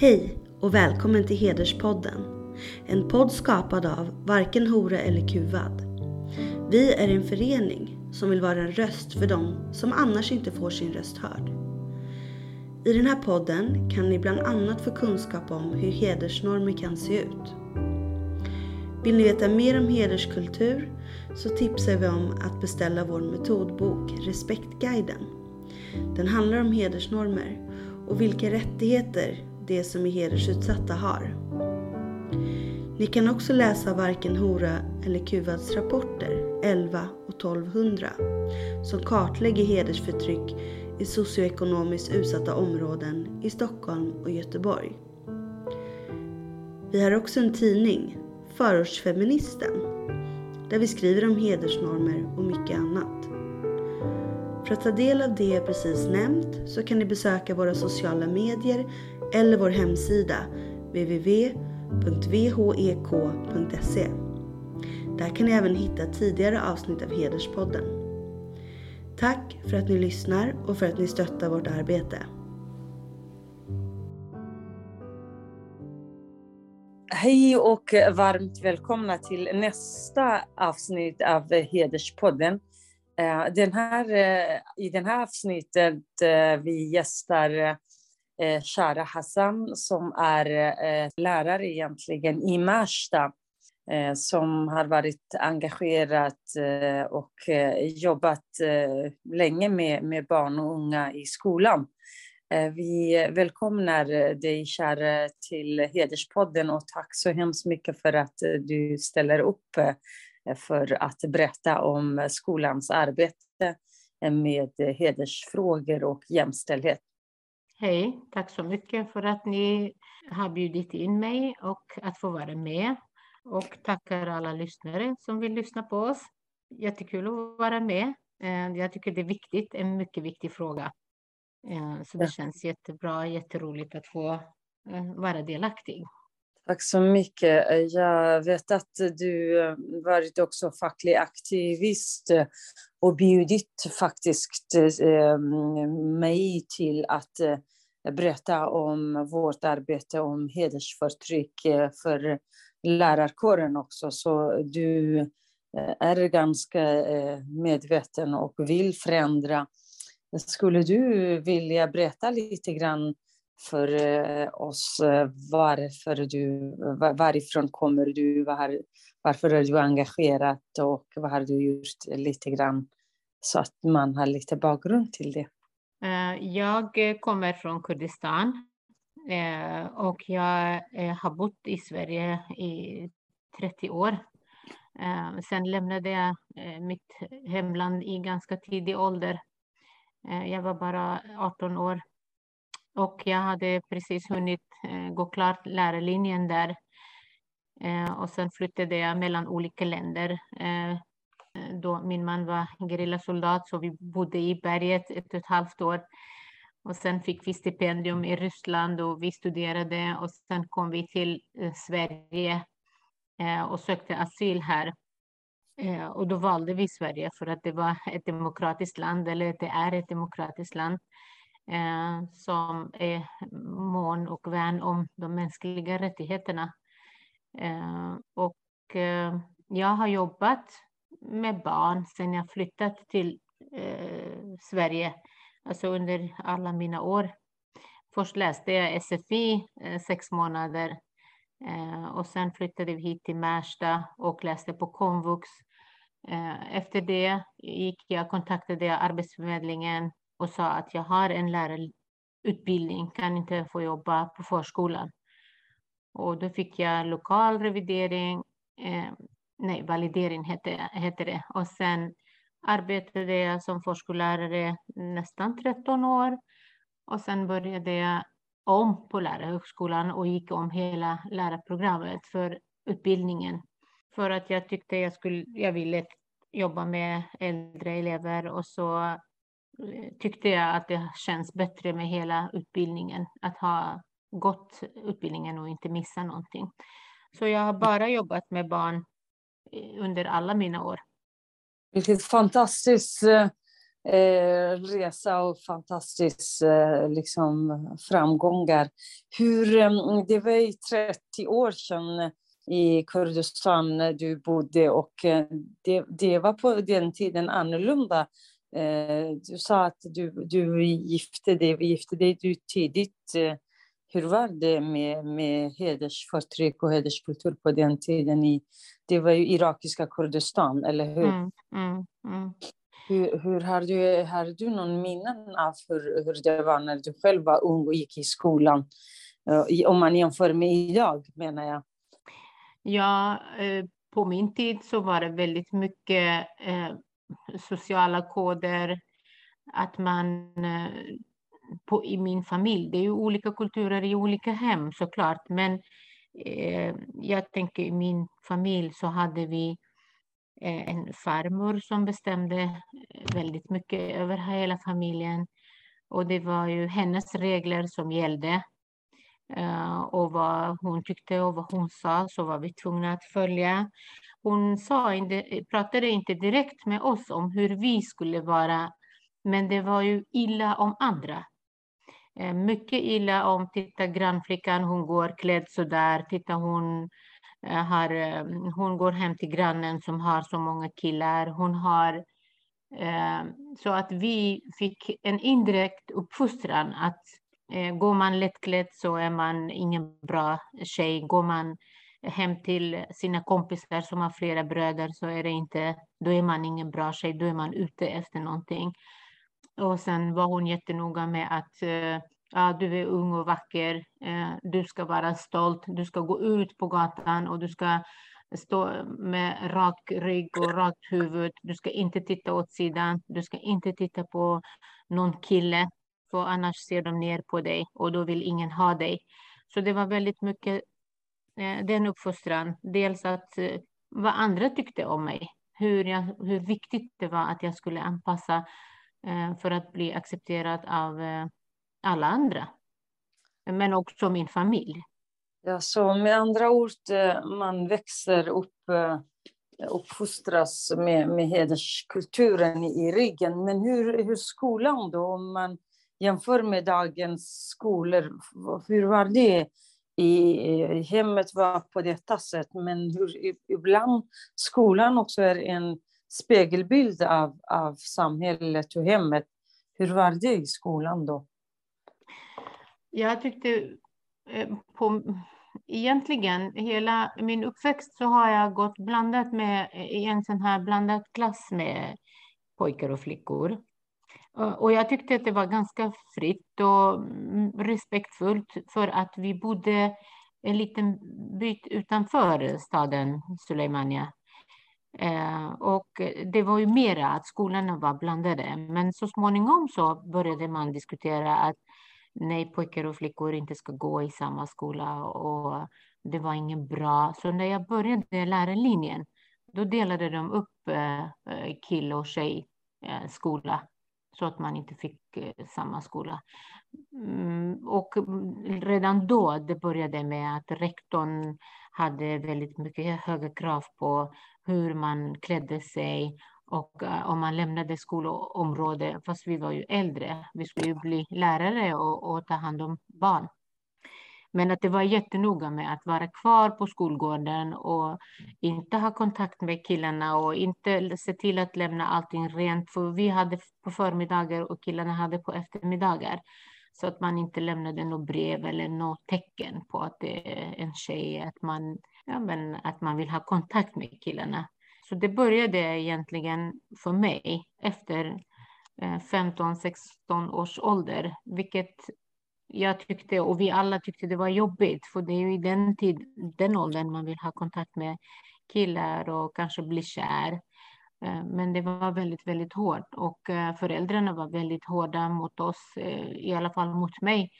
Hej och välkommen till Hederspodden. En podd skapad av Varken Hora eller Kuvad. Vi är en förening som vill vara en röst för dem som annars inte får sin röst hörd. I den här podden kan ni bland annat få kunskap om hur hedersnormer kan se ut. Vill ni veta mer om hederskultur så tipsar vi om att beställa vår metodbok Respektguiden. Den handlar om hedersnormer och vilka rättigheter de som är hedersutsatta har. Ni kan också läsa Varken Hora eller Kuvads rapporter 11 och 1200 som kartlägger hedersförtryck i socioekonomiskt utsatta områden i Stockholm och Göteborg. Vi har också en tidning, Förortsfeministen, där vi skriver om hedersnormer och mycket annat. För att ta del av det jag precis nämnt så kan ni besöka våra sociala medier eller vår hemsida www.vhek.se. E. Där kan ni även hitta tidigare avsnitt av Hederspodden. Tack för att ni lyssnar och för att ni stöttar vårt arbete. Hej och varmt välkomna till nästa avsnitt av Hederspodden. Eh, den här, eh, I det här avsnittet eh, vi gästar Eh, Shara Hassan som är eh, lärare egentligen i Märsta eh, som har varit engagerad och jobbat länge med, med barn och unga i skolan. Vi välkomnar dig kära, till Hederspodden och tack så hemskt mycket för att du ställer upp för att berätta om skolans arbete med hedersfrågor och jämställdhet. Hej, tack så mycket för att ni har bjudit in mig och att få vara med. Och tackar alla lyssnare som vill lyssna på oss. Jättekul att vara med. Eh, jag tycker det är viktigt, en mycket viktig fråga. Eh, så det känns jättebra, jätteroligt att få eh, vara delaktig. Tack så mycket. Jag vet att du eh, varit också facklig aktivist eh, och bjudit faktiskt eh, mig till att berätta om vårt arbete om hedersförtryck för lärarkåren också. Så du är ganska medveten och vill förändra. Skulle du vilja berätta lite grann för eh, oss eh, varför du, varifrån kommer du, var, varför är du engagerad och vad har du gjort lite grann så att man har lite bakgrund till det. Eh, jag kommer från Kurdistan och jag har bott i Sverige i 30 år. Sen lämnade jag mitt hemland i ganska tidig ålder. Jag var bara 18 år och jag hade precis hunnit eh, gå klart lärarlinjen där. Eh, och sen flyttade jag mellan olika länder. Eh, då min man var gerillasoldat så vi bodde i berget ett och ett halvt år. Och sen fick vi stipendium i Ryssland och vi studerade och sen kom vi till Sverige och sökte asyl här. Och då valde vi Sverige för att det var ett demokratiskt land, eller det är ett demokratiskt land eh, som är mån och vän om de mänskliga rättigheterna. Eh, och eh, jag har jobbat med barn sedan jag flyttat till eh, Sverige, alltså under alla mina år. Först läste jag SFI eh, sex månader eh, och sen flyttade vi hit till Märsta och läste på komvux. Eh, efter det gick jag, kontaktade jag Arbetsförmedlingen och sa att jag har en lärarutbildning, kan inte få jobba på förskolan. Och då fick jag lokal revidering, eh, nej, validering heter, heter det. Och sen arbetade jag som förskollärare nästan 13 år. Och sen började jag om på lärarhögskolan och gick om hela lärarprogrammet för utbildningen. För att jag tyckte jag, skulle, jag ville jobba med äldre elever och så tyckte jag att det känns bättre med hela utbildningen, att ha gått utbildningen och inte missa någonting. Så jag har bara jobbat med barn eh, under alla mina år. Vilket fantastiskt eh, resa och fantastiska eh, liksom, framgångar. Hur, eh, det var ju 30 år sedan i Kurdistan du bodde och eh, det, det var på den tiden annorlunda. Eh, du sa att du, du gifte dig, gifte dig du tidigt. Eh, hur var det med, med hedersförtryck och hederskultur på den tiden? I, det var ju irakiska Kurdistan, eller hur? Mm, mm, mm. Hur, hur, har, du, har du någon minnen av hur, hur det var när du själv var ung och gick i skolan? Om man jämför med idag, menar jag. Ja, eh, på min tid så var det väldigt mycket eh, sociala koder, att man eh, på, i min familj, det är ju olika kulturer i olika hem såklart, men eh, jag tänker i min familj så hade vi eh, en farmor som bestämde väldigt mycket över hela familjen. Och det var ju hennes regler som gällde. Eh, och vad hon tyckte och vad hon sa så var vi tvungna att följa. Hon sa pratade inte direkt med oss om hur vi skulle vara, men det var ju illa om andra. Eh, mycket illa om, titta grannflickan, hon går klädd så där, titta hon eh, har, hon går hem till grannen som har så många killar, hon har så att vi fick en indirekt uppfostran att Eh, går man lättklädd så är man ingen bra tjej. Går man hem till sina kompisar som har flera bröder så är det inte, då är man ingen bra tjej, då är man ute efter någonting. Och sen var hon jättenoga med att eh, ja, du är ung och vacker, eh, du ska vara stolt, du ska gå ut på gatan och du ska stå med rak rygg och rakt huvud. Du ska inte titta åt sidan, du ska inte titta på någon kille för annars ser de ner på dig och då vill ingen ha dig. Så det var väldigt mycket eh, den uppfostran. Dels att eh, vad andra tyckte om mig, hur, jag, hur viktigt det var att jag skulle anpassa eh, för att bli accepterad av eh, alla andra. Men också min familj. Ja, så med andra ord, eh, man växer upp eh, uppfostras med, med hederskulturen i ryggen. Men hur, hur skolan då? Om man jämför med dagens skolor, hur var det? I hemmet var på detta sätt, men hur ibland skolan också är en spegelbild av, av samhället och hemmet. Hur var det i skolan då? Jag tyckte eh, på, egentligen hela min uppväxt så har jag gått blandat med eh, i en sån här blandad klass med pojkar och flickor. Och jag tyckte att det var ganska fritt och mm, respektfullt för att vi bodde en liten bit utanför staden Suleimania. Eh, och det var ju mera att skolorna var blandade. Men så småningom så började man diskutera att nej, pojkar och flickor inte ska gå i samma skola och det var ingen bra. Så när jag började lärarlinjen, då delade de upp eh, eh och tjej eh, skola så att man inte fick eh, samma skola. Mm, och mm, redan då det började med att rektorn hade väldigt mycket höga krav på hur man klädde sig och eh, om man lämnade skolområdet, fast vi var ju äldre, vi skulle ju bli lärare och, och ta hand om barn. Men att det var jättenoga med att vara kvar på skolgården och inte ha kontakt med killarna och inte se till att lämna allting rent. För vi hade på förmiddagar och killarna hade på eftermiddagar. Så att man inte lämnade något brev eller något tecken på att det är en tjej, att man, ja, men att man vill ha kontakt med killarna. Så det började egentligen för mig efter eh, 15-16 års ålder, vilket jag tyckte och vi alla tyckte det var jobbigt, för det är ju i den, tid, den åldern man vill ha kontakt med killar och kanske bli kär. Eh, men det var väldigt, väldigt hårt och eh, föräldrarna var väldigt hårda mot oss, eh, i alla fall mot mig.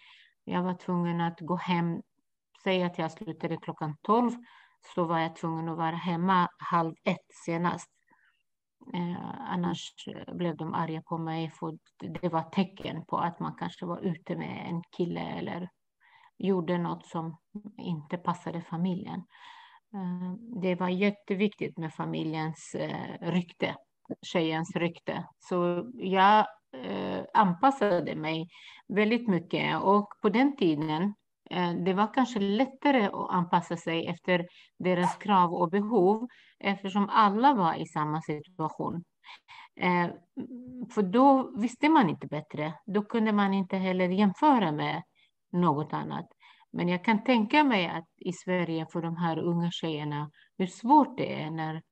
Jag var tvungen att gå hem, Säg att jag slutade klockan 12, så var jag tvungen att vara hemma halv ett senast. Eh, annars eh, blev de arga på mig för det var tecken på att man kanske var ute med en kille eller gjorde något som inte passade familjen. Eh, det var jätteviktigt med familjens eh, rykte tjejens rykte. Så jag eh, anpassade mig väldigt mycket och på den tiden Eh, det var kanske lättare att anpassa sig efter deras krav och behov eftersom alla var i samma situation. Eh, för då visste man inte bättre. Då kunde man inte heller jämföra med något annat. Men jag kan tänka mig att i Sverige för de här unga tjejerna hur svårt det är när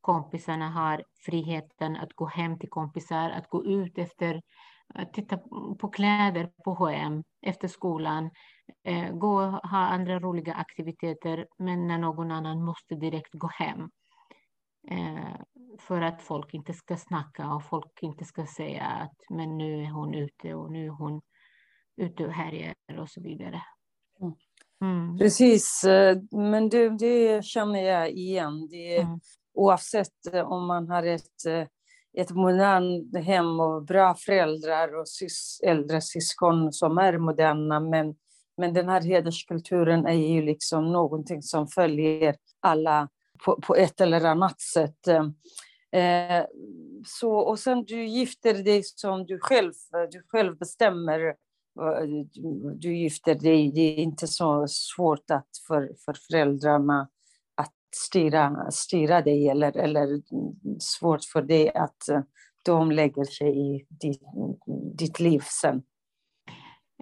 kompisarna har friheten att gå hem till kompisar, att gå ut efter, titta på kläder på H&M efter skolan, eh, gå och ha andra roliga aktiviteter, men när någon annan måste direkt gå hem. Eh, för att folk inte ska snacka och folk inte ska säga att men nu är hon ute och nu är hon ute och härjar och så vidare. Mm. mm. Precis, eh, men det, det, känner jag igen. Det, mm. Oavsett om man har ett, ett modernt hem och bra föräldrar och sys, äldre syskon som är moderna. Men, men den här hederskulturen är ju liksom någonting som följer alla på, på ett eller annat sätt. Eh, eh så, och sen du gifter dig som du själv, du själv bestämmer eh, du gifter dig, det är inte så svårt att för, för föräldrarna styra, styra dig eller, eller svårt för dig att eh, de lägger sig i ditt, ditt liv sen.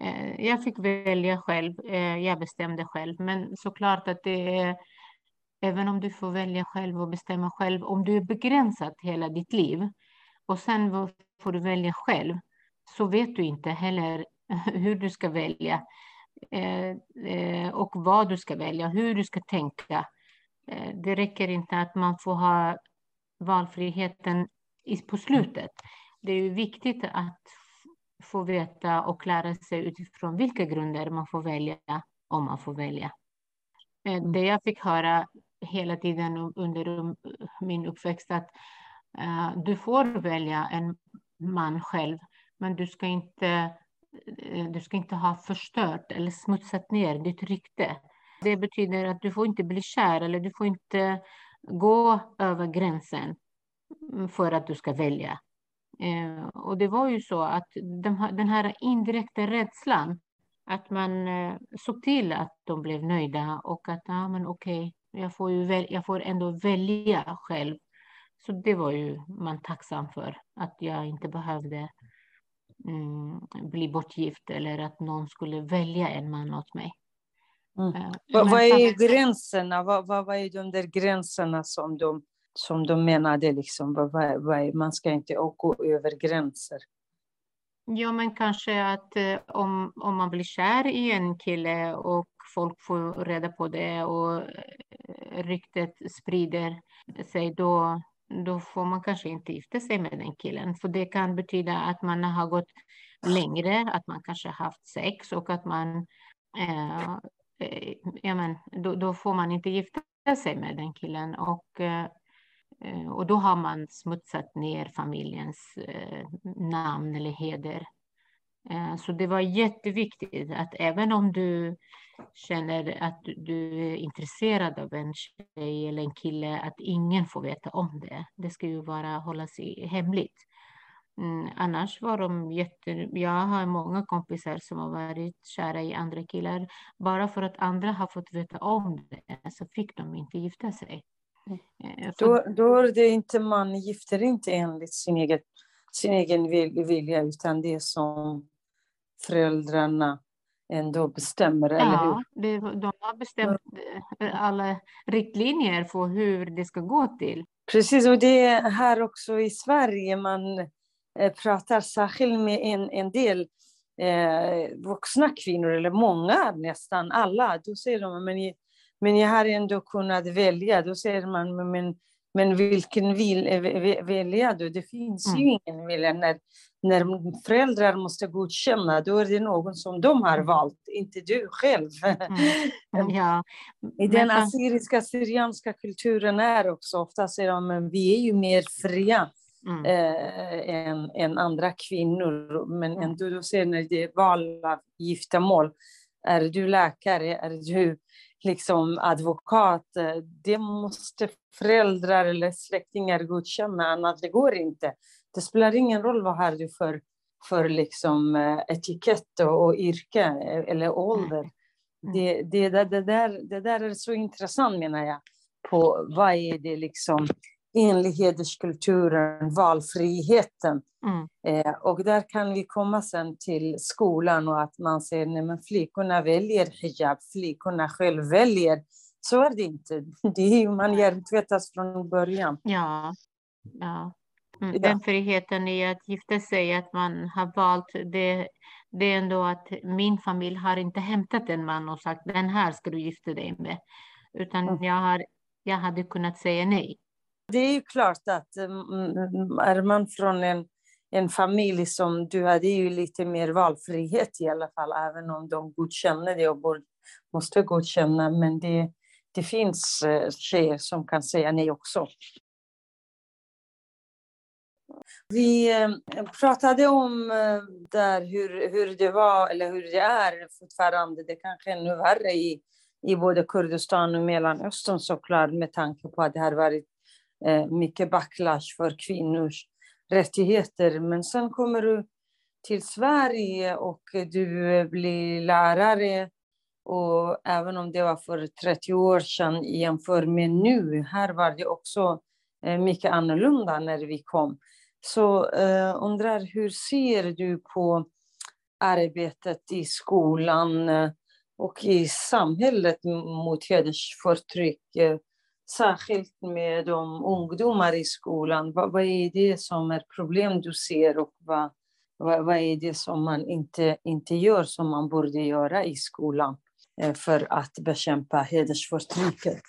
Eh, jag fick välja själv, eh, jag bestämde själv, men såklart att det är även om du får välja själv och bestämma själv, om du är begränsad hela ditt liv och sen får du välja själv, så vet du inte heller hur du ska välja eh, eh, och vad du ska välja, hur du ska tänka. Eh, det räcker inte att man får ha valfriheten på slutet. Det är viktigt att få veta och lära sig utifrån vilka grunder man får välja, om man får välja. Eh, det jag fick höra hela tiden under min uppväxt att eh, du får välja en man själv, men du ska inte du ska inte ha förstört eller smutsat ner ditt rykte. Det betyder att du får inte bli kär eller du får inte gå över gränsen för att du ska välja. Eh, och det var ju så att den här indirekta rädslan, att man eh, såg till att de blev nöjda och att, ja men okej, jag får ju jag får ändå välja själv. Så det var ju man tacksam för, att jag inte behövde mm, bli bortgift eller att någon skulle välja en man åt mig. Mm. Uh, vad, vad är gränserna? Vad, vad, vad är de där gränserna som de, som de menade? Liksom? Vad, vad, vad man ska inte gå över gränser. Ja, men kanske att eh, om, om man blir kär i en kille och folk får reda på det och eh, ryktet sprider sig, då, då får man kanske inte gifta sig med den killen. För det kan betyda att man har gått längre, att man kanske haft sex och att man, eh, eh, ja men, då, då, får man inte gifta sig med den killen. Och, eh, och då har man smutsat ner familjens eh, namn eller heder. Eh, så det var jätteviktigt att även om du känner att du är intresserad av en tjej eller en kille, att ingen får veta om det. Det ska ju bara hållas hemligt. Mm, annars var de jätte... Jag har många kompisar som har varit kära i andra killar. Bara för att andra har fått veta om det så fick de inte gifta sig. Eh, då, då är det inte man gifter inte enligt sin egen, sin egen vilja utan det som föräldrarna ändå bestämmer, ja, eller hur? Det, de har bestämt eh, alla riktlinjer för hur det ska gå till. Precis, och det är här också i Sverige man pratar särskilt med en, en del eh, vuxna kvinnor, eller många, nästan alla. Då säger de, men, men jag har ändå kunnat välja. Då säger man, men men vilken vill, eh, välja du? Det finns mm. ju ingen vilja. När, när föräldrar måste godkänna, då är det någon som de har mm. valt, inte du själv. Mm. Ja. I den assyriska, syrianska kulturen är också ofta säger de, men vi är ju mer fria. Mm. Eh, än, än andra kvinnor. Men mm. ändå, då ser när det är val av giftermål, är du läkare, är du liksom advokat, det måste föräldrar eller släktingar godkänna, annars det går inte. Det spelar ingen roll vad har du för, för liksom, etikett och, och yrke eller ålder. Mm. Det, det, det, där, det där är så intressant menar jag, på vad är det liksom enligt hederskulturen, valfriheten. Mm. Eh, och där kan vi komma sen till skolan och att man säger att flickorna väljer hijab, flickorna själv väljer. Så är det inte. Det är man hjärntvättas från början. Ja. ja. Mm. Den friheten i att gifta sig, att man har valt det, det är ändå att min familj har inte hämtat en man och sagt den här ska du gifta dig med. Utan mm. jag, har, jag hade kunnat säga nej. Det är ju klart att mm, mm, är man från en, en familj som du hade ju lite mer valfrihet i alla fall, även om de godkänner det och måste godkänna. Men det, det finns eh, tjejer som kan säga nej också. Vi eh, pratade om eh, där hur, hur det var, eller hur det är fortfarande. Det kanske är ännu värre i, i både Kurdistan och Mellanöstern såklart med tanke på att det har varit Eh, mycket backlash för kvinnors rättigheter. Men sen kommer du till Sverige och du blir lärare. Och även om det var för 30 år sedan jämfört med nu, här var det också eh, mycket annorlunda när vi kom. Så eh, undrar, hur ser du på arbetet i skolan eh, och i samhället mot hedersförtryck? Särskilt med de ungdomar i skolan. Vad, vad, är det som är problem du ser och vad, vad, vad, är det som man inte, inte gör som man borde göra i skolan eh, för att bekämpa hedersförtrycket?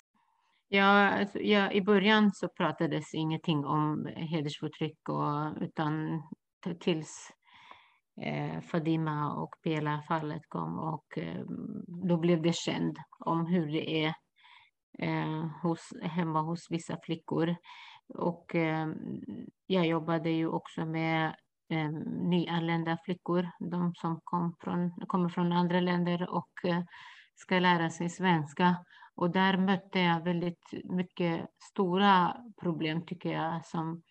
Ja, alltså, ja, I början så pratades ingenting om hedersförtryck och, utan tills eh, Fadima och Pela-fallet kom och eh, då blev det känt om hur det är eh, hos, hemma hos vissa flickor. Och eh, jag jobbade ju också med eh, nyanlända flickor, de som kom från, kommer från andra länder och eh, ska lära sig svenska. Och där mötte jag väldigt mycket stora problem tycker jag som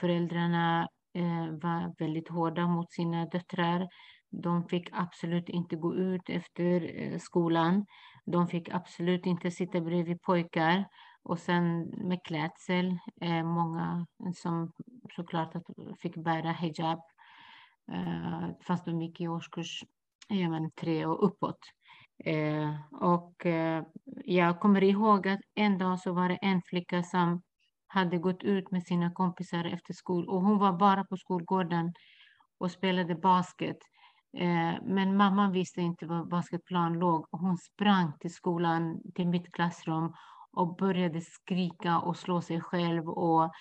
föräldrarna eh, var väldigt hårda mot sina döttrar. De fick absolut inte gå ut efter eh, skolan. De fick absolut inte sitta bredvid pojkar. Och sen med klädsel, eh, många som såklart fick bära hijab. Eh, fast de gick i årskurs ja, tre och uppåt. Eh, och eh, jag kommer ihåg att en dag så var det en flicka som hade gått ut med sina kompisar efter skol och hon var bara på skolgården och spelade basket. Eh, men mamman visste inte var basketplanen låg och hon sprang till skolan, till mitt klassrum och började skrika och slå sig själv och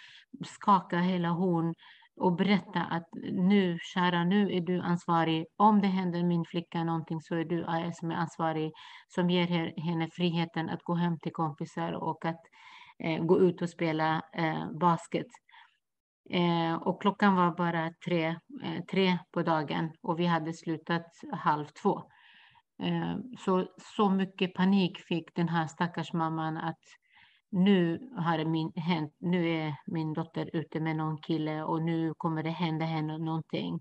skaka hela hon och berätta att nu, kära, nu är du ansvarig. Om det händer min flicka någonting så är du som är ansvarig, som ger henne friheten att gå hem till kompisar och att eh, gå ut och spela eh, basket. Eh, och klockan var bara tre, eh, tre på dagen och vi hade slutat halv två. Eh, så, så mycket panik fick den här stackars mamman att nu har det min, hänt, nu är min dotter ute med någon kille och nu kommer det hända henne någonting.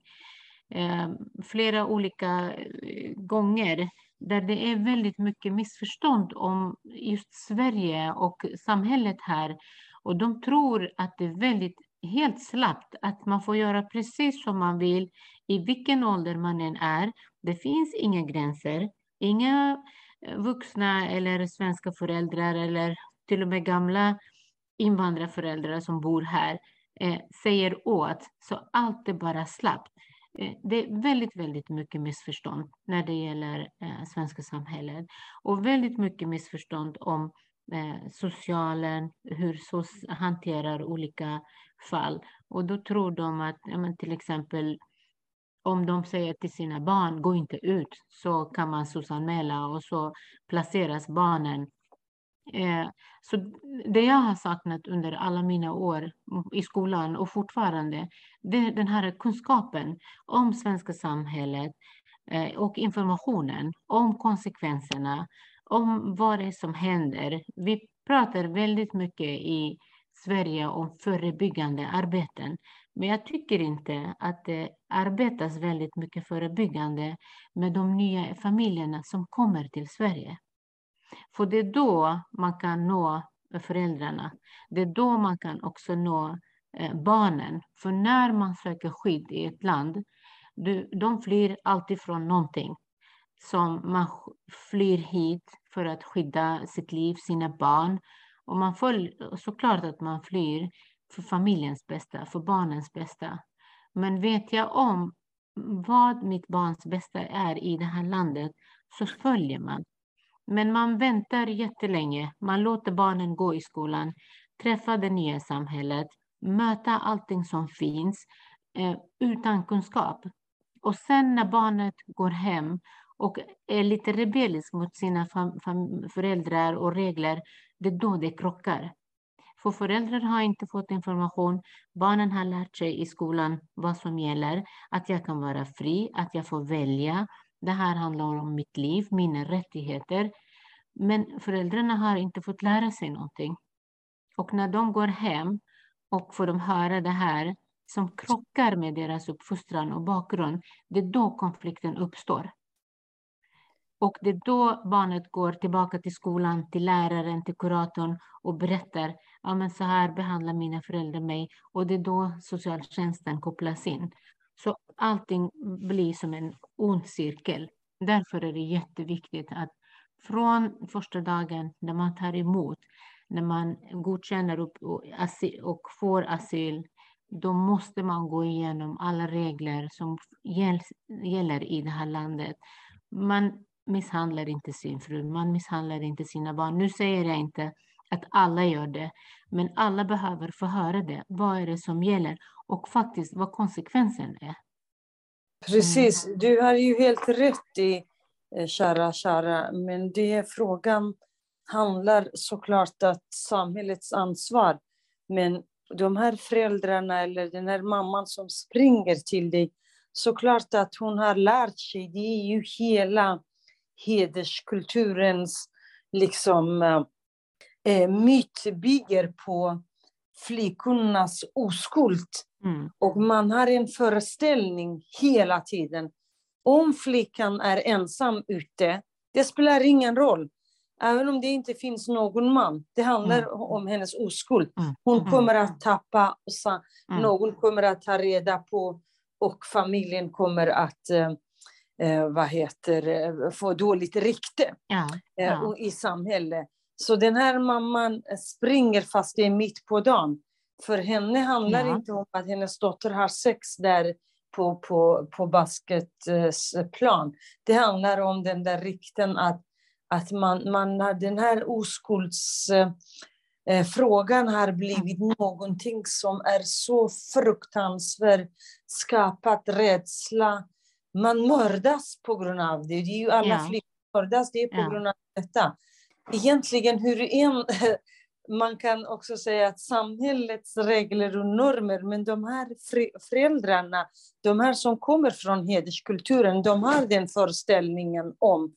Eh, flera olika eh, gånger där det är väldigt mycket missförstånd om just Sverige och samhället här. Och de tror att det är väldigt helt slappt, att man får göra precis som man vill i vilken ålder man än är. Det finns inga gränser. Inga eh, vuxna eller svenska föräldrar eller till och med gamla invandrarföräldrar som bor här eh, säger åt, så allt är bara slappt. Eh, det är väldigt, väldigt mycket missförstånd när det gäller eh, svenska samhället och väldigt mycket missförstånd om eh, socialen, hur SOS hanterar olika fall. Och då tror de att ja, men till exempel om de säger till sina barn, gå inte ut, så kan man SOS-anmäla och så placeras barnen. Eh, så det jag har saknat under alla mina år i skolan och fortfarande, det är den här kunskapen om svenska samhället eh, och informationen om konsekvenserna om vad det är som händer. Vi pratar väldigt mycket i Sverige om förebyggande arbeten. Men jag tycker inte att det arbetas väldigt mycket förebyggande med de nya familjerna som kommer till Sverige. För det är då man kan nå föräldrarna. Det är då man kan också nå eh, barnen. För när man söker skydd i ett land, de flyr alltid från någonting. Som man flyr hit för att skydda sitt liv, sina barn. Och man får såklart att man flyr för familjens bästa, för barnens bästa. Men vet jag om vad mitt barns bästa är i det här landet så följer man. Men man väntar jättelänge. Man låter barnen gå i skolan, träffa det nya samhället, möta allting som finns eh, utan kunskap. Och sen när barnet går hem och är lite rebellisk mot sina föräldrar och regler, det är då det krockar. För föräldrar har inte fått information. Barnen har lärt sig i skolan vad som gäller. Att jag kan vara fri, att jag får välja. Det här handlar om mitt liv, mina rättigheter. Men föräldrarna har inte fått lära sig någonting. Och när de går hem och får de höra det här som krockar med deras uppfostran och bakgrund, det är då konflikten uppstår. Och det är då barnet går tillbaka till skolan, till läraren, till kuratorn och berättar ja, men så här behandlar mina föräldrar mig. Och det är då socialtjänsten kopplas in. Så allting blir som en ond cirkel. Därför är det jätteviktigt att från första dagen när man tar emot, när man godkänner och, och får asyl, då måste man gå igenom alla regler som gäller i det här landet. Man misshandlar inte sin fru, man misshandlar inte sina barn. Nu säger jag inte att alla gör det, men alla behöver få höra det. Vad är det som gäller? Och faktiskt vad konsekvensen är. Precis, mm. du har ju helt rätt i, eh, kära, kära, men det frågan handlar såklart om samhällets ansvar. Men de här föräldrarna eller den här mamman som springer till dig, såklart att hon har lärt sig, det är ju hela hederskulturens liksom, eh, eh, myt bygger på flickornas oskuld. Mm. Och man har en föreställning hela tiden. Om flickan är ensam ute, det spelar ingen roll. Även om det inte finns någon man. Det handlar mm. om hennes oskuld. Mm. Hon mm. kommer att tappa, mm. någon kommer att ta reda på och familjen kommer att eh, eh, vad heter, eh, få dåligt rykte ja, eh, ja. i samhället. Så den här mamman springer fast det är mitt på dagen. För henne handlar ja. inte om att hennes dotter har sex där på, på, på basketplan. Det handlar om den där rykten att, att man, man har den här oskuldsfrågan har blivit någonting som är så fruktansvärt, skapat rädsla, man mördas på grund av det. Det är ju alla ja. flickor mördas, det är på ja. grund av detta. Egentligen hur en, man kan också säga att samhällets regler och normer, men de här föräldrarna, de här som kommer från hederskulturen, de har den föreställningen om,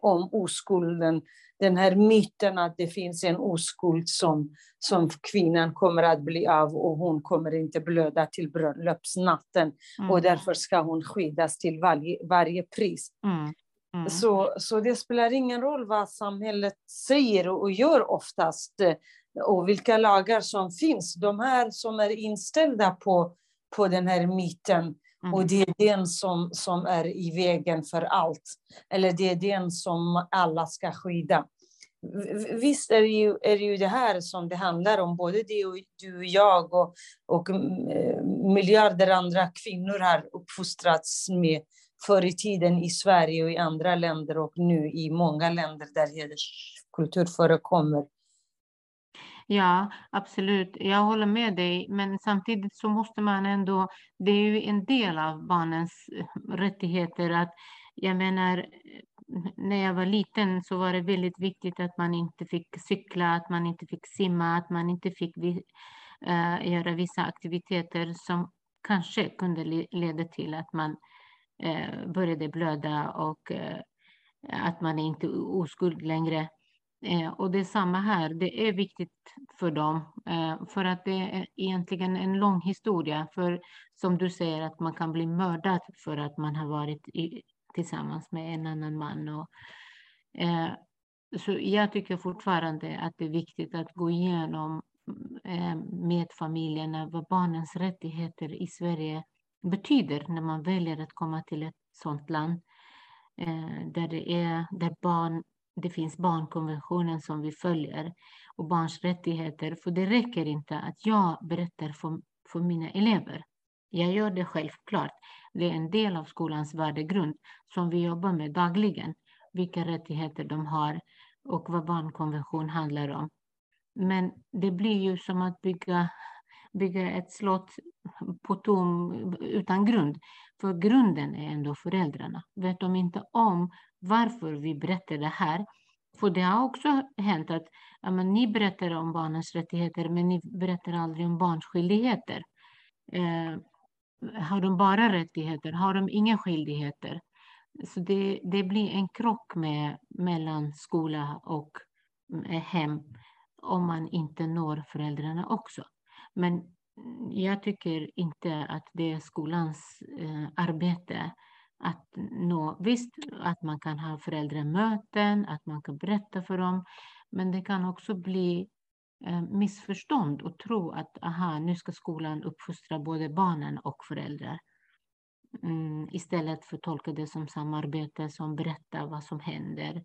om oskulden den här myten att det finns en oskuld som, som kvinnan kommer att bli av och hon kommer inte blöda till bröllopsnatten mm. och därför ska hon skyddas till varje, varje pris. Mm. Mm. Så, så det spelar ingen roll vad samhället säger och gör oftast och vilka lagar som finns. De här som är inställda på, på den här myten Mm. Och det är den som, som är i vägen för allt. Eller det är den som alla ska skydda. Visst är det, ju, är det ju det här som det handlar om. Både du och, du och jag och, och eh, miljarder andra kvinnor har uppfostrats med förr i tiden i Sverige och i andra länder och nu i många länder där hederskultur förekommer. Ja, absolut. Jag håller med dig, men samtidigt så måste man ändå, det är ju en del av barnens eh, rättigheter att, jag menar, eh, när jag var liten så var det väldigt viktigt att man inte fick cykla, att man inte fick simma, att man inte fick äh, göra vissa aktiviteter som kanske kunde leda till att man äh, började blöda och äh, att man är inte oskuld längre. Eh, och det är samma här, det är viktigt för dem eh, för att det är egentligen en lång historia. För som du säger att man kan bli mördad för att man har varit i, tillsammans med en annan man. Och, eh, så jag tycker fortfarande att det är viktigt att gå igenom eh, med familjerna vad barnens rättigheter i Sverige betyder när man väljer att komma till ett sådant land eh, där det är där barn det finns barnkonventionen som vi följer och barns rättigheter. För det räcker inte att jag berättar för, för mina elever. Jag gör det självklart. Det är en del av skolans värdegrund som vi jobbar med dagligen. Vilka rättigheter de har och vad barnkonvention handlar om. Men det blir ju som att bygga, bygga ett slott på tom, utan grund. För grunden är ändå föräldrarna. Vet de inte om varför vi berättar det här? För det har också hänt att ja, men ni berättar om barnens rättigheter, men ni berättar aldrig om barns skyldigheter. Eh, har de bara rättigheter? Har de inga skyldigheter? Så det, det blir en krock med, mellan skola och eh, hem om man inte når föräldrarna också. Men mm, jag tycker inte att det är skolans eh, arbete att nå. Visst, att man kan ha föräldramöten, att man kan berätta för dem, men det kan också bli eh, missförstånd och tro att aha, nu ska skolan uppfostra både barnen och föräldrar. Mm, istället för att tolka det som samarbete som berättar vad som händer.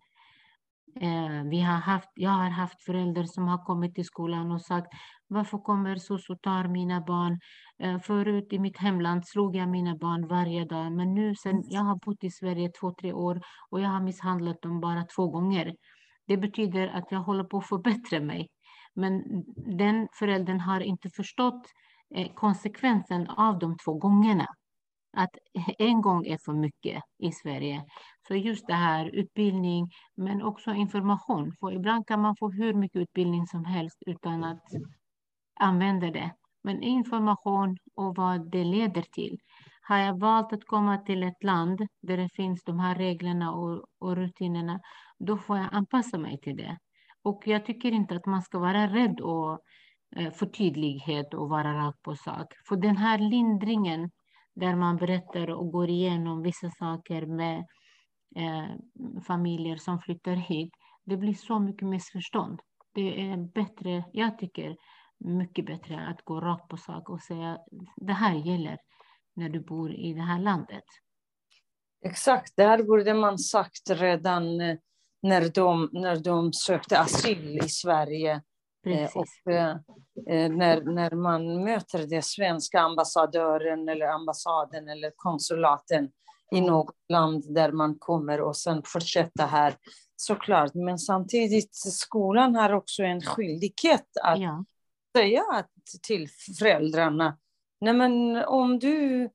Eh, vi har haft, jag har haft föräldrar som har kommit till skolan och sagt varför kommer SOS och tar mina barn? Eh, förut i mitt hemland slog jag mina barn varje dag, men nu sen jag har bott i Sverige två, tre år och jag har misshandlat dem bara två gånger. Det betyder att jag håller på att förbättra mig. Men den föräldern har inte förstått eh, konsekvensen av de två gångerna att en gång är för mycket i Sverige. Så just det här utbildning, men också information. För ibland kan man få hur mycket utbildning som helst utan att använda det. Men information och vad det leder till. Har jag valt att komma till ett land där det finns de här reglerna och, och rutinerna, då får jag anpassa mig till det. Och jag tycker inte att man ska vara rädd och, eh, för tydlighet och vara rakt på sak. För den här lindringen där man berättar och går igenom vissa saker med eh, familjer som flyttar hit. Det blir så mycket missförstånd. Det är bättre, jag tycker, mycket bättre att gå rakt på sak och säga det här gäller när du bor i det här landet. Exakt, det här borde man sagt redan eh, när de, när de sökte asyl i Sverige. Precis. Och eh, eh, när, när man möter den svenska ambassadören eller ambassaden eller konsulaten i mm. något land där man kommer och sen fortsätta här, såklart. Men samtidigt, skolan har också en skyldighet att ja. säga till föräldrarna, nej men om du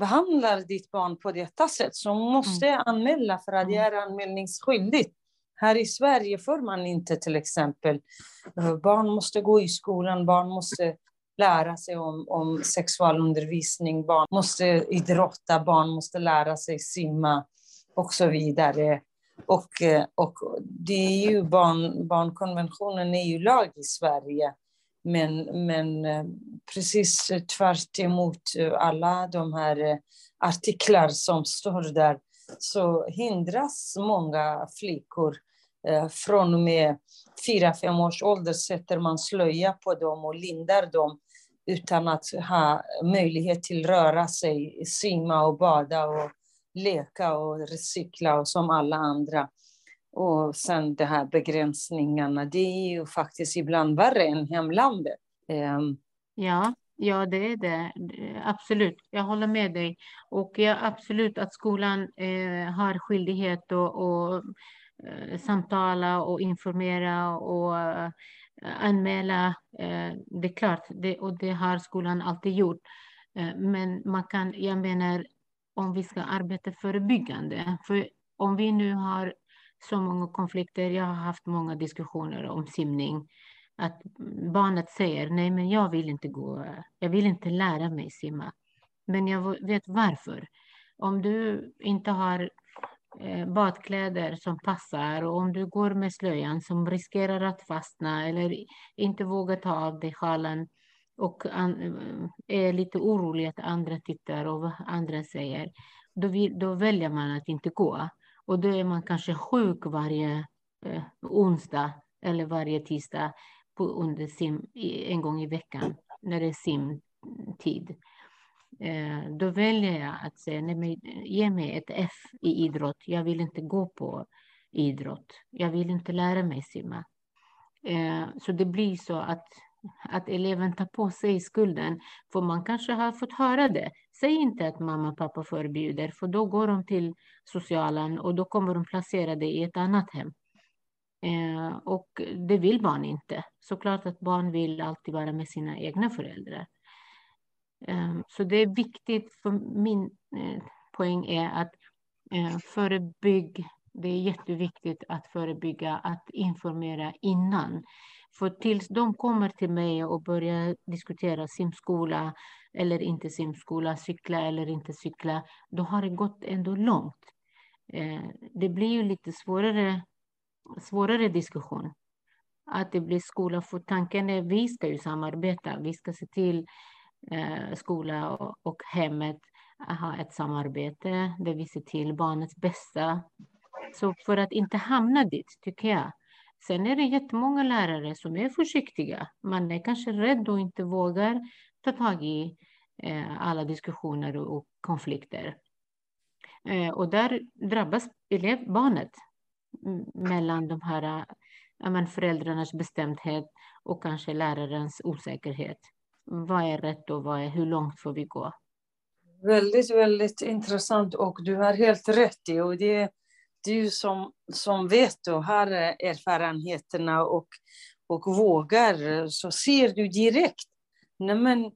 behandlar ditt barn på detta sätt så måste mm. jag anmäla för att jag mm. är anmälningsskyldig. Här i Sverige får man inte till exempel, eh, barn måste gå i skolan, barn måste lära sig om, om sexualundervisning, barn måste idrotta, barn måste lära sig simma och så vidare. Och, eh, och det är ju barn, barnkonventionen är ju lag i Sverige. Men, men eh, precis tvärt emot alla de här artiklar som står där så hindras många flickor eh, från och med fyra fem års ålder sätter man slöja på dem och lindar dem utan att ha möjlighet till röra sig, simma och bada och leka och cykla och som alla andra. Och sen de här begränsningarna, det är ju faktiskt ibland värre än hemlandet. Ehm, ja, ja, det är det. Absolut, jag håller med dig. Och ja, absolut att skolan eh, har skyldighet att och Eh, samtala och informera och eh, anmäla. Eh, det är klart, det, och det har skolan alltid gjort. Eh, men man kan, jag menar, om vi ska arbeta förebyggande. För om vi nu har så många konflikter, jag har haft många diskussioner om simning, att barnet säger nej, men jag vill inte gå, jag vill inte lära mig simma. Men jag vet varför. Om du inte har eh, badkläder som passar och om du går med slöjan som riskerar att fastna eller inte vågar ta av dig sjalen och är lite orolig att andra tittar och vad andra säger, då, vill, då väljer man att inte gå. Och då är man kanske sjuk varje eh, onsdag eller varje tisdag på, under sim, en gång i veckan när det är simtid. Eh, då väljer jag att säga, nej, men, ge mig ett F i idrott. Jag vill inte gå på idrott. Jag vill inte lära mig simma. Eh, så det blir så att, att eleven tar på sig skulden. För man kanske har fått höra det. Säg inte att mamma och pappa förbjuder, för då går de till socialen och då kommer de placera dig i ett annat hem. Eh, och det vill barn inte. Såklart att barn vill alltid vara med sina egna föräldrar. Eh, så det är viktigt, för min eh, poäng är att eh, förebygg, det är jätteviktigt att förebygga, att informera innan. För tills de kommer till mig och börjar diskutera simskola eller inte simskola, cykla eller inte cykla, då har det gått ändå långt. Eh, det blir ju lite svårare svårare diskussion. Att det blir skola, för tanken är vi ska ju samarbeta. Vi ska se till eh, skola och, och hemmet ha ett samarbete där vi ser till barnets bästa. Så för att inte hamna dit, tycker jag. Sen är det jättemånga lärare som är försiktiga. Man är kanske rädd och inte vågar ta tag i eh, alla diskussioner och, och konflikter. Eh, och där drabbas elevbarnet mellan de här men, föräldrarnas bestämdhet och kanske lärarens osäkerhet. Vad är rätt och vad är, hur långt får vi gå? Väldigt, väldigt intressant och du har helt rätt i och det är du som, som vet och har erfarenheterna och, och vågar så ser du direkt. Nej, men,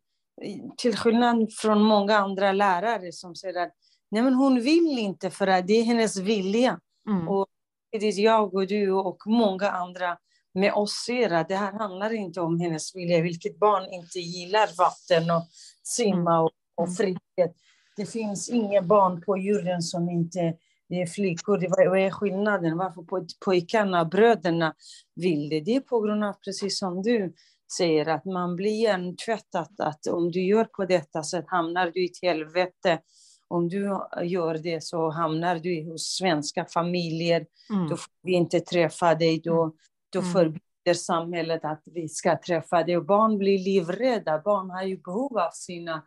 till skillnad från många andra lärare som säger att Nej, men hon vill inte för att det är hennes vilja. Mm. Och samtidigt jag och du och många andra med oss ser att det här handlar inte om hennes vilja. Vilket barn inte gillar vatten och simma och, och mm. frihet. Det finns inga barn på jorden som inte det är flickor. Vad är skillnaden? Varför pojkarna, bröderna vill det? Det är på grund av, precis som du säger, att man blir hjärntvättad. Att om du gör på detta sätt hamnar du i ett helvete om du gör det så hamnar du hos svenska familjer. Mm. Då får vi inte träffa dig. Då, mm. då mm. förbjuder samhället att vi ska träffa dig. Och barn blir livrädda. Barn har ju behov av sina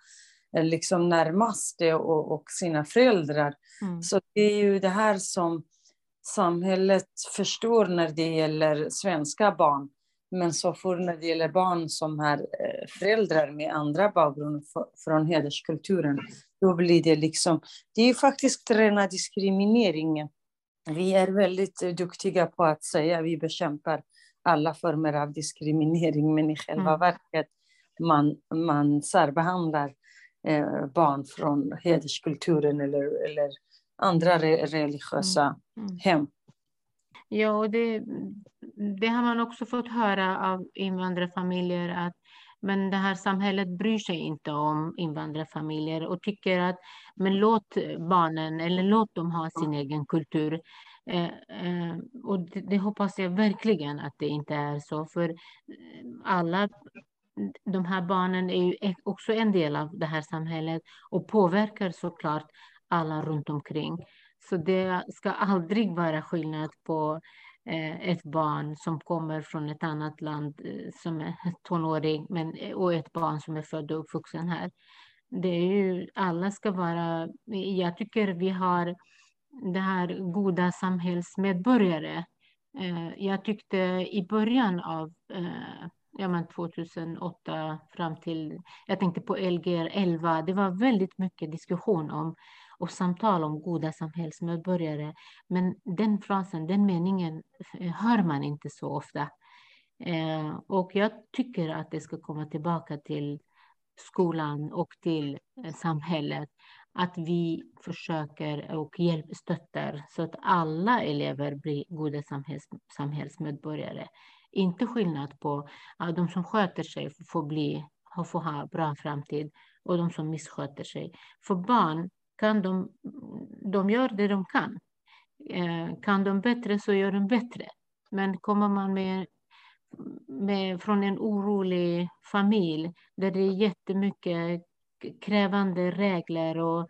eh, liksom närmaste och, och sina föräldrar. Mm. Så det är ju det här som samhället förstår när det gäller svenska barn. Men så får när det gäller barn som har eh, föräldrar med andra bakgrund från hederskulturen, då blir det liksom... Det är faktiskt rena diskrimineringen. Vi är väldigt duktiga på att säga att vi bekämpar alla former av diskriminering, men i själva mm. verket man, man särbehandlar eh, barn från hederskulturen eller, eller andra re, religiösa mm. Mm. hem. Ja, och det, det har man också fått höra av invandrarfamiljer att men det här samhället bryr sig inte om invandrarfamiljer och tycker att men låt barnen eller låt dem ha sin egen kultur. Eh, eh, och det, det, hoppas jag verkligen att det inte är så, för alla de här barnen är ju e-, också en del av det här samhället och påverkar såklart alla runt omkring. Så det ska aldrig vara skillnad på eh, Eh, ett barn som kommer från ett annat land eh, som är tonåring men, eh, och ett barn som är född och uppvuxen här. Det är ju, alla ska vara, jag tycker vi har det här goda samhällsmedborgare. Jag tyckte i början av ja, men 2008 fram till, jag tänkte på Lgr 11, det var väldigt mycket diskussion om och samtal om goda samhällsmedborgare. Men den frasen, den meningen eh, hör man inte så ofta. Eh, och jag tycker att det ska komma tillbaka till skolan och till eh, samhället. Att vi försöker och hjälp, stöttar så att alla elever blir goda samhälls, samhällsmedborgare. Inte skillnad på att de som sköter sig får, bli, får ha bra framtid och de som missköter sig. För barn kan de, de gör det de kan. Eh, kan de bättre så gör de bättre. Men kommer man med, med, från en orolig familj där det är jättemycket krävande regler och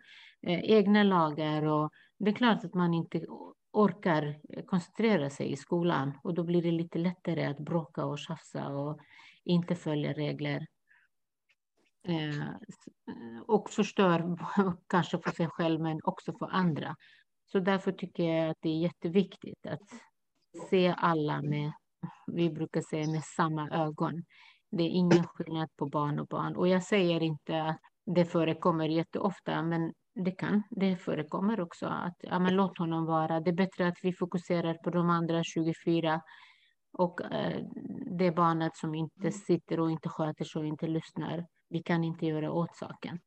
eh, egna lagar och det är klart att man inte orkar koncentrera sig i skolan och då blir det lite lättare att bråka och tjafsa och inte följa regler. Eh, och förstör kanske för sig själv men också för andra. Så därför tycker jag att det är jätteviktigt att se alla med, vi brukar säga med samma ögon. Det är ingen skillnad på barn och barn. Och jag säger inte att det förekommer jätteofta, men det kan, det förekommer också att ja, men låt honom vara. Det är bättre att vi fokuserar på de andra 24 och eh, det barnet som inte sitter och inte sköter sig och inte lyssnar. Vi kan inte göra åt saken.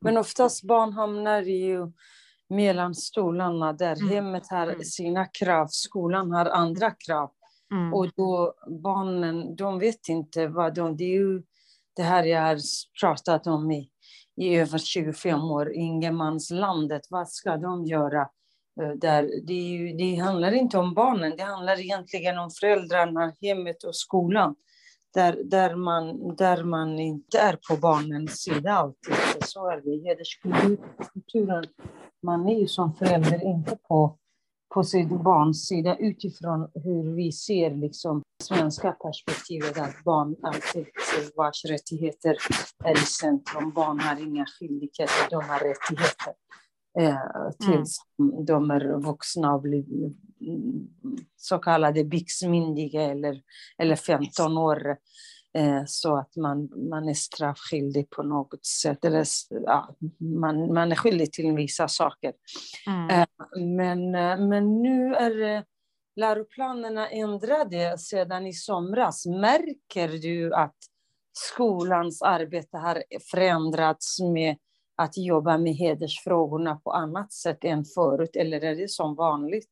Men oftast barn hamnar ju mellan stolarna där mm. hemmet har mm. sina krav, skolan har andra krav. Mm. Och då barnen, de vet inte vad de... Det är ju det här jag har pratat om i, i över 25 år, ingenmanslandet. Vad ska de göra? Eh, där det, ju, det handlar inte om barnen, det handlar egentligen om föräldrarna, hemmet och skolan. Där, där, man, där man inte är på barnens sida alltid. Så är det i hederskulturen. Man är ju som förälder inte på på sitt barns sida utifrån hur vi ser liksom svenska perspektivet att barn alltid vars rättigheter är i centrum. Barn har inga skyldigheter, de har rättigheter tills mm. de är vuxna och blir så kallade byxmyndiga eller, eller 15 år. Eh, så att man, man är straffskyldig på något sätt. Eller, ja, man, man är skyldig till vissa saker. Mm. Eh, men, eh, men nu är läroplanerna ändrade sedan i somras. Märker du att skolans arbete har förändrats med att jobba med hedersfrågorna på annat sätt än förut? Eller är det som vanligt?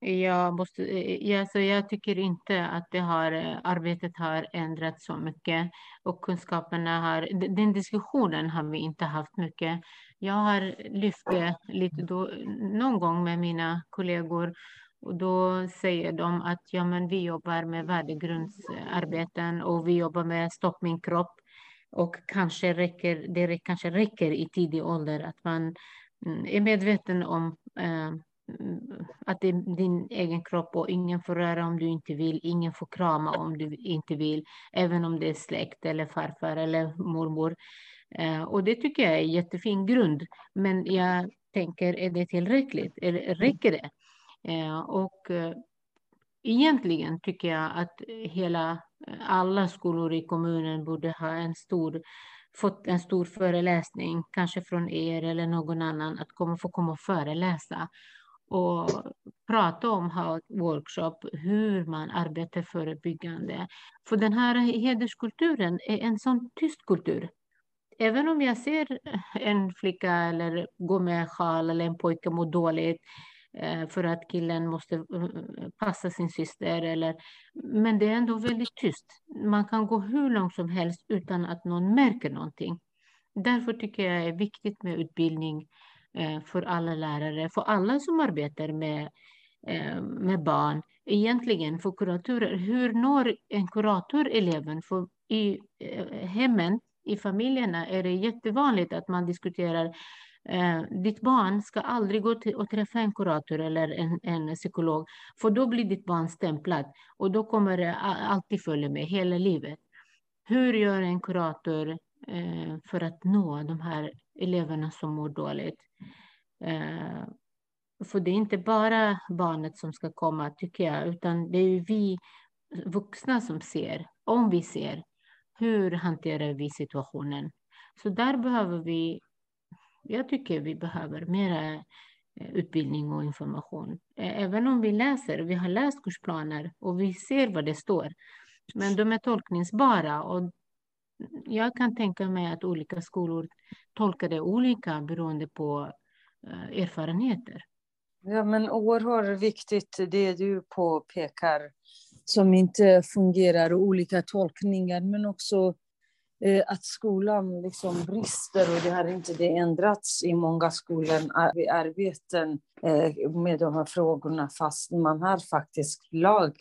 Jag, måste, eh, eh, alltså jag tycker inte att det har, eh, arbetet har ändrats så mycket och kunskaperna har, den diskussionen har vi inte haft mycket. Jag har lyft det lite då, någon gång med mina kollegor och då säger de att ja, men vi jobbar med värdegrundsarbeten och vi jobbar med stopp min kropp och kanske räcker, det kanske räcker i tidig ålder att man mm, är medveten om eh, mm, att det är din egen kropp och ingen får röra om du inte vill, ingen får krama om du inte vill, även om det är släkt eller farfar eller mormor. Eh, och det tycker jag är en jättefin grund. Men jag tänker, är det tillräckligt? Eller räcker det? Eh, och eh, egentligen tycker jag att hela, alla skolor i kommunen borde ha en stor fått en stor föreläsning, kanske från er eller någon annan, att komma, få komma och föreläsa och prata om, ha workshop, hur man arbetar förebyggande. För den här hederskulturen är en sån tyst kultur. Även om jag ser en flicka eller gå med sjal eller en pojke må dåligt eh, Eh, för att killen måste eh, passa sin syster. Eller, men det är ändå väldigt tyst. Man kan gå hur långt som helst utan att någon märker någonting. Därför tycker jag det är viktigt med utbildning eh, för alla lärare, för alla som arbetar med, med barn. Egentligen för kuratorer, hur når en kurator eleven? För i hemmen, i familjerna är det jättevanligt att man diskuterar Eh, ditt barn ska aldrig gå till och träffa en kurator eller en, en psykolog, för då blir ditt barn stämplat och då kommer det alltid följa med hela livet. Hur gör en kurator eh, för att nå de här eleverna som mår dåligt? Eh, för det är inte bara barnet som ska komma, tycker jag, utan det är vi vuxna som ser, om vi ser, hur hanterar vi situationen? Så där behöver vi, jag tycker vi behöver mera eh, utbildning och information. Även om vi läser, vi har läst kursplaner och vi ser vad det står, men de är tolkningsbara och jag kan tänka mig att olika skolor tolkar det olika beroende på eh, erfarenheter. Ja, men oerhört viktigt det du påpekar som inte fungerar, olika tolkningar, men också eh, Eh, att skolan liksom brister och det har inte det ändrats i många skolor, eh, arbeten eh, med de här frågorna fast man har faktiskt lag,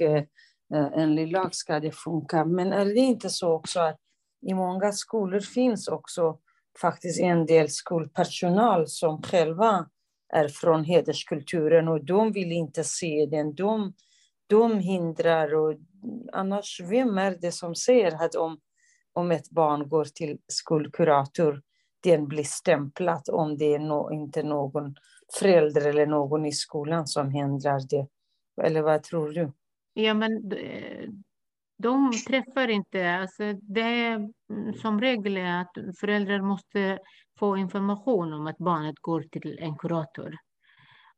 enligt lag ska det funka. Men är det inte så också att i många skolor finns också faktiskt en del skolpersonal som själva är från hederskulturen och de vill inte se den. De, de hindrar och annars, vem är det som säger att om, om ett barn går till skolkurator, den blir stämplad om det är no, inte någon förälder eller någon i skolan som hindrar det. Eller vad tror du? Ja, men eh, de träffar inte, alltså det är mm, som regel är att föräldrar måste få information om att barnet går till en kurator.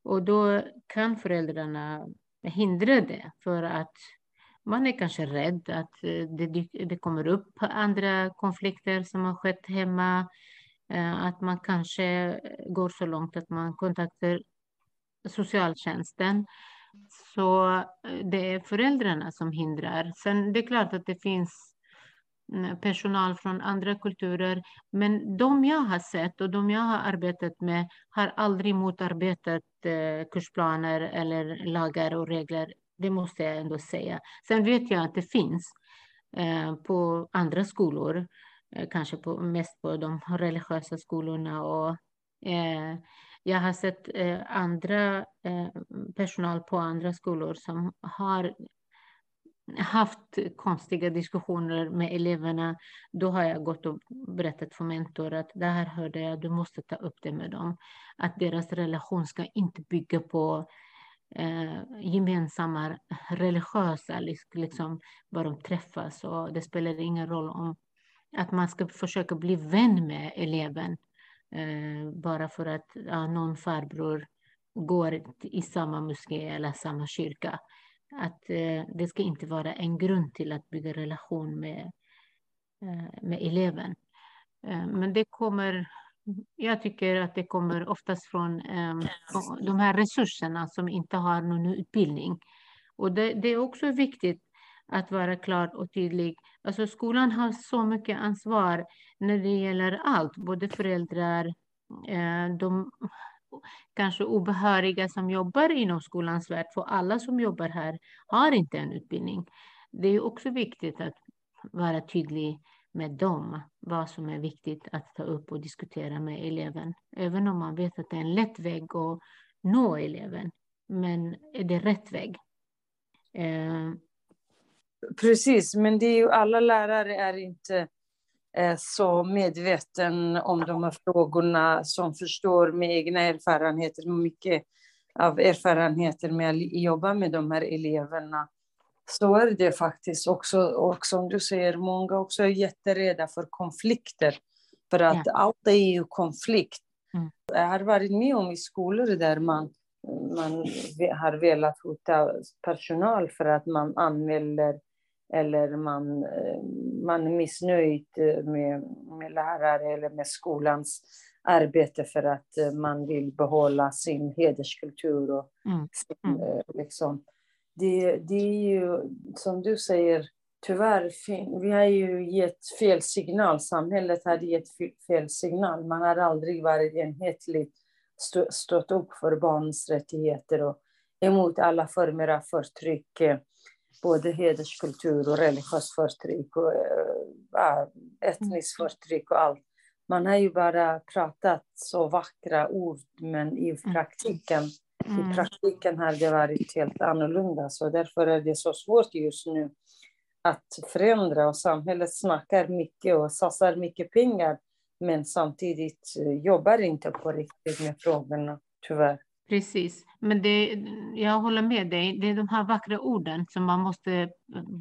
Och då kan föräldrarna hindra det för att man är kanske rädd att eh, det, det kommer upp andra konflikter som har skett hemma. Eh, att man kanske går så långt att man kontaktar socialtjänsten. Så eh, det är föräldrarna som hindrar. Sen det är klart att det finns mm, personal från andra kulturer, men de jag har sett och de jag har arbetat med har aldrig motarbetat kursplaner eller lagar och regler. Det måste jag ändå säga. Sen vet jag att det finns eh, på andra skolor, eh, kanske på, mest på de religiösa skolorna och eh, jag har sett eh, andra eh, personal på andra skolor som har haft konstiga diskussioner med eleverna. Då har jag gått och berättat för mentor att det här hörde jag, du måste ta upp det med dem. Att deras relation ska inte bygga på eh, gemensamma religiösa, liksom, var de träffas. Och det spelar ingen roll om att man ska försöka bli vän med eleven Eh, bara för att ja, någon farbror går i samma moské eller samma kyrka. Att eh, det ska inte vara en grund till att bygga relation med, eh, med eleven. Eh, men det kommer, jag tycker att det kommer oftast från ehm, de här resurserna som inte har någon utbildning. Och det, det är också viktigt att vara klar och tydlig. Alltså skolan har så mycket ansvar när det gäller allt, både föräldrar, eh, de kanske obehöriga som jobbar inom skolans värld, för alla som jobbar här har inte en utbildning. Det är också viktigt att vara tydlig med dem, vad som är viktigt att ta upp och diskutera med eleven. Även om man vet att det är en lätt väg att nå eleven. Men är det rätt väg? Eh, Precis, men det är ju alla lärare är inte eh, så medveten om de här frågorna som förstår med egna erfarenheter, mycket av erfarenheter med att jobba med de här eleverna. Så är det faktiskt också. Och som du säger, många också är jätterädda för konflikter. För att ja. allt är ju konflikt. Mm. Jag har varit med om i skolor där man, man har velat hota personal för att man anmäler eller man, eh, man är missnöjd eh, med, med lärare eller med skolans arbete för att eh, man vill behålla sin hederskultur. Och mm. Sin, mm. liksom. Det, det är ju, som du säger, tyvärr, vi har ju gett fel signal. Samhället har gett fel signal. Man har aldrig varit enhetligt stått upp för barns rättigheter och emot alla former av förtryck både hederskultur och religiöst förtryck och äh, etniskt mm. förtryck och allt. Man har ju bara pratat så vackra ord, men i mm. praktiken, mm. i praktiken har det varit helt annorlunda. Så därför är det så svårt just nu att förändra och samhället snackar mycket och satsar mycket pengar men samtidigt eh, jobbar inte på riktigt med frågorna, tyvärr. Precis, men det, jag håller med dig. Det är de här vackra orden som man måste eh,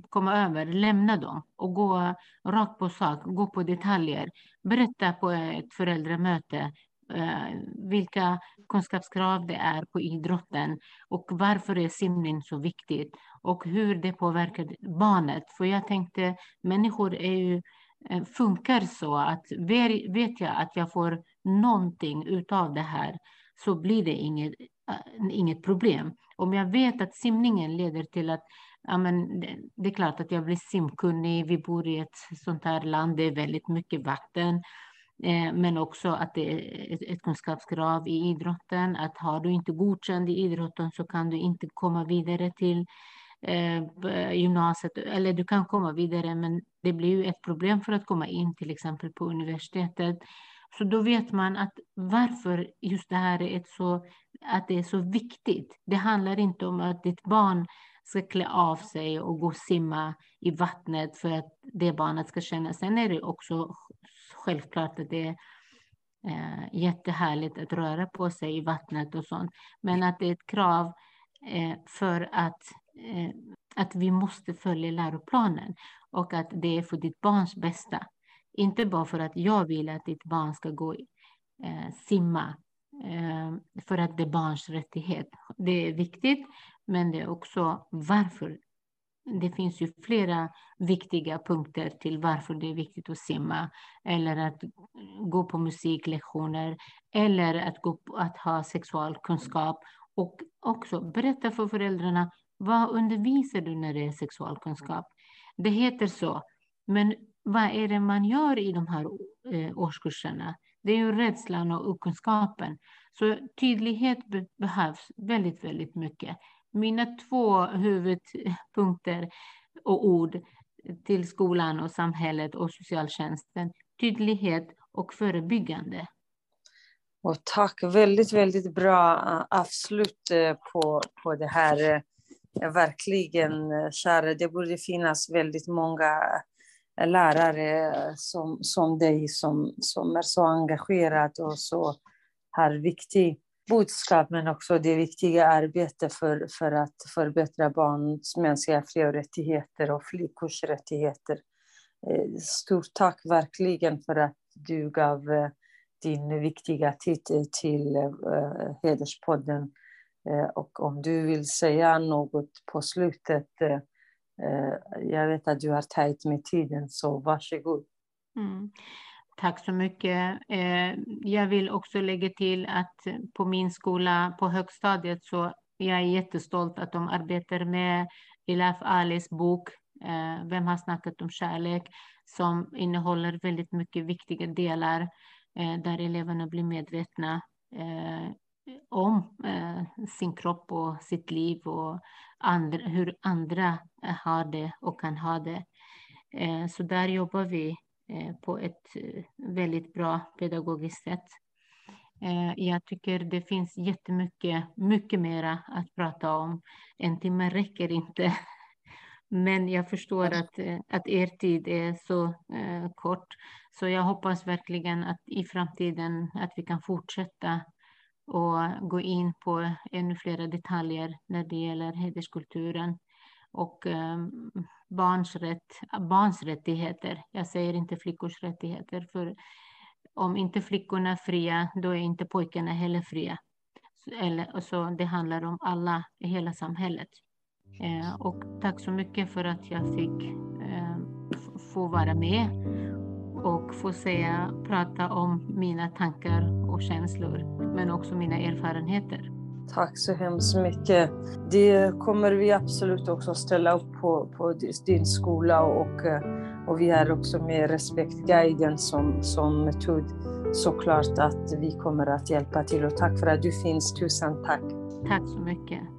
komma över, lämna dem och gå rakt på sak, gå på detaljer. Berätta på ett föräldramöte Eh, vilka kunskapskrav det är på idrotten och varför är simning så viktigt och hur det påverkar barnet. För jag tänkte, människor är ju, eh, funkar så att vet jag att jag får någonting utav det här så blir det inget, äh, inget problem. Om jag vet att simningen leder till att ja, men det, är klart att jag blir simkunnig. Vi bor i ett sånt här land, det är väldigt mycket vatten. Eh, men också att det är ett, kunskapskrav i idrotten. Att har du inte godkänd i idrotten så kan du inte komma vidare till eh, gymnasiet. Eller du kan komma vidare, men det blir ju ett problem för att komma in till exempel på universitetet. Så då vet man att varför just det här är ett så, att det är så viktigt. Det handlar inte om att ditt barn ska klä av sig och gå och simma i vattnet för att det barnet ska känna. Sen är det också självklart att det är eh, jättehärligt att röra på sig i vattnet och sånt. Men att det är ett krav eh, för att, eh, att vi måste följa läroplanen och att det är för ditt barns bästa. Inte bara för att jag vill att ditt barn ska gå eh, simma eh, för att det är barns rättighet. Det är viktigt, men det är också varför. Det finns ju flera viktiga punkter till varför det är viktigt att simma eller att gå på musiklektioner eller att, gå på, att ha sexualkunskap och också berätta för föräldrarna vad undervisar du när det är sexualkunskap? Det heter så, men vad är det man gör i de här eh, årskurserna? Det är ju rädslan och okunskapen. Så tydlighet behövs väldigt, väldigt mycket. Mina två huvudpunkter och ord till skolan och samhället och socialtjänsten. Tydlighet och förebyggande. Och tack, väldigt, väldigt bra eh, avslut eh, på, på det här. Eh, verkligen, kära, det borde finnas väldigt många lärare som, som dig som, som är så engagerad och så har viktig budskap men också det viktiga arbetet för, för att förbättra barns mänskliga fri och rättigheter och flickors rättigheter. Eh, stort tack verkligen för att du gav eh, din viktiga titel eh, till Hederspodden. Och om du vill säga något på slutet jag vet att du har tajt med tiden, så varsågod. Mm. Tack så mycket. Eh, jag vill också lägga till att på min skola på högstadiet så jag är jättestolt att de arbetar med Ilaf Alis bok eh, Vem har snackat om kärlek? som innehåller väldigt mycket viktiga delar eh, där eleverna blir medvetna om sin kropp och sitt liv och andra, hur andra har det och kan ha det. Så där jobbar vi Eh, på ett eh, väldigt bra pedagogiskt sätt. Eh, jag tycker det finns jättemycket, mycket mera att prata om. En timme räcker inte. Men jag förstår att, att er tid är så kort. Så jag hoppas verkligen att i framtiden att vi kan fortsätta och gå in på ännu flera detaljer när det gäller hederskulturen och ehm, barns, rätt, barns rättigheter. Jag säger inte flickors rättigheter, för om inte flickorna är fria, då är inte pojkarna heller fria. Så, eller, så det handlar om alla i hela samhället. Eh, och tack så mycket för att jag fick ehm, få vara med och få säga, prata om mina tankar och känslor, men också mina erfarenheter. Tack så hemskt mycket. Det kommer vi absolut också ställa upp på, på din skola och, eh, och vi har också med Respektguiden som, som metod. Såklart att vi kommer att hjälpa till och tack för att du finns. Tusen tack. Tack så mycket.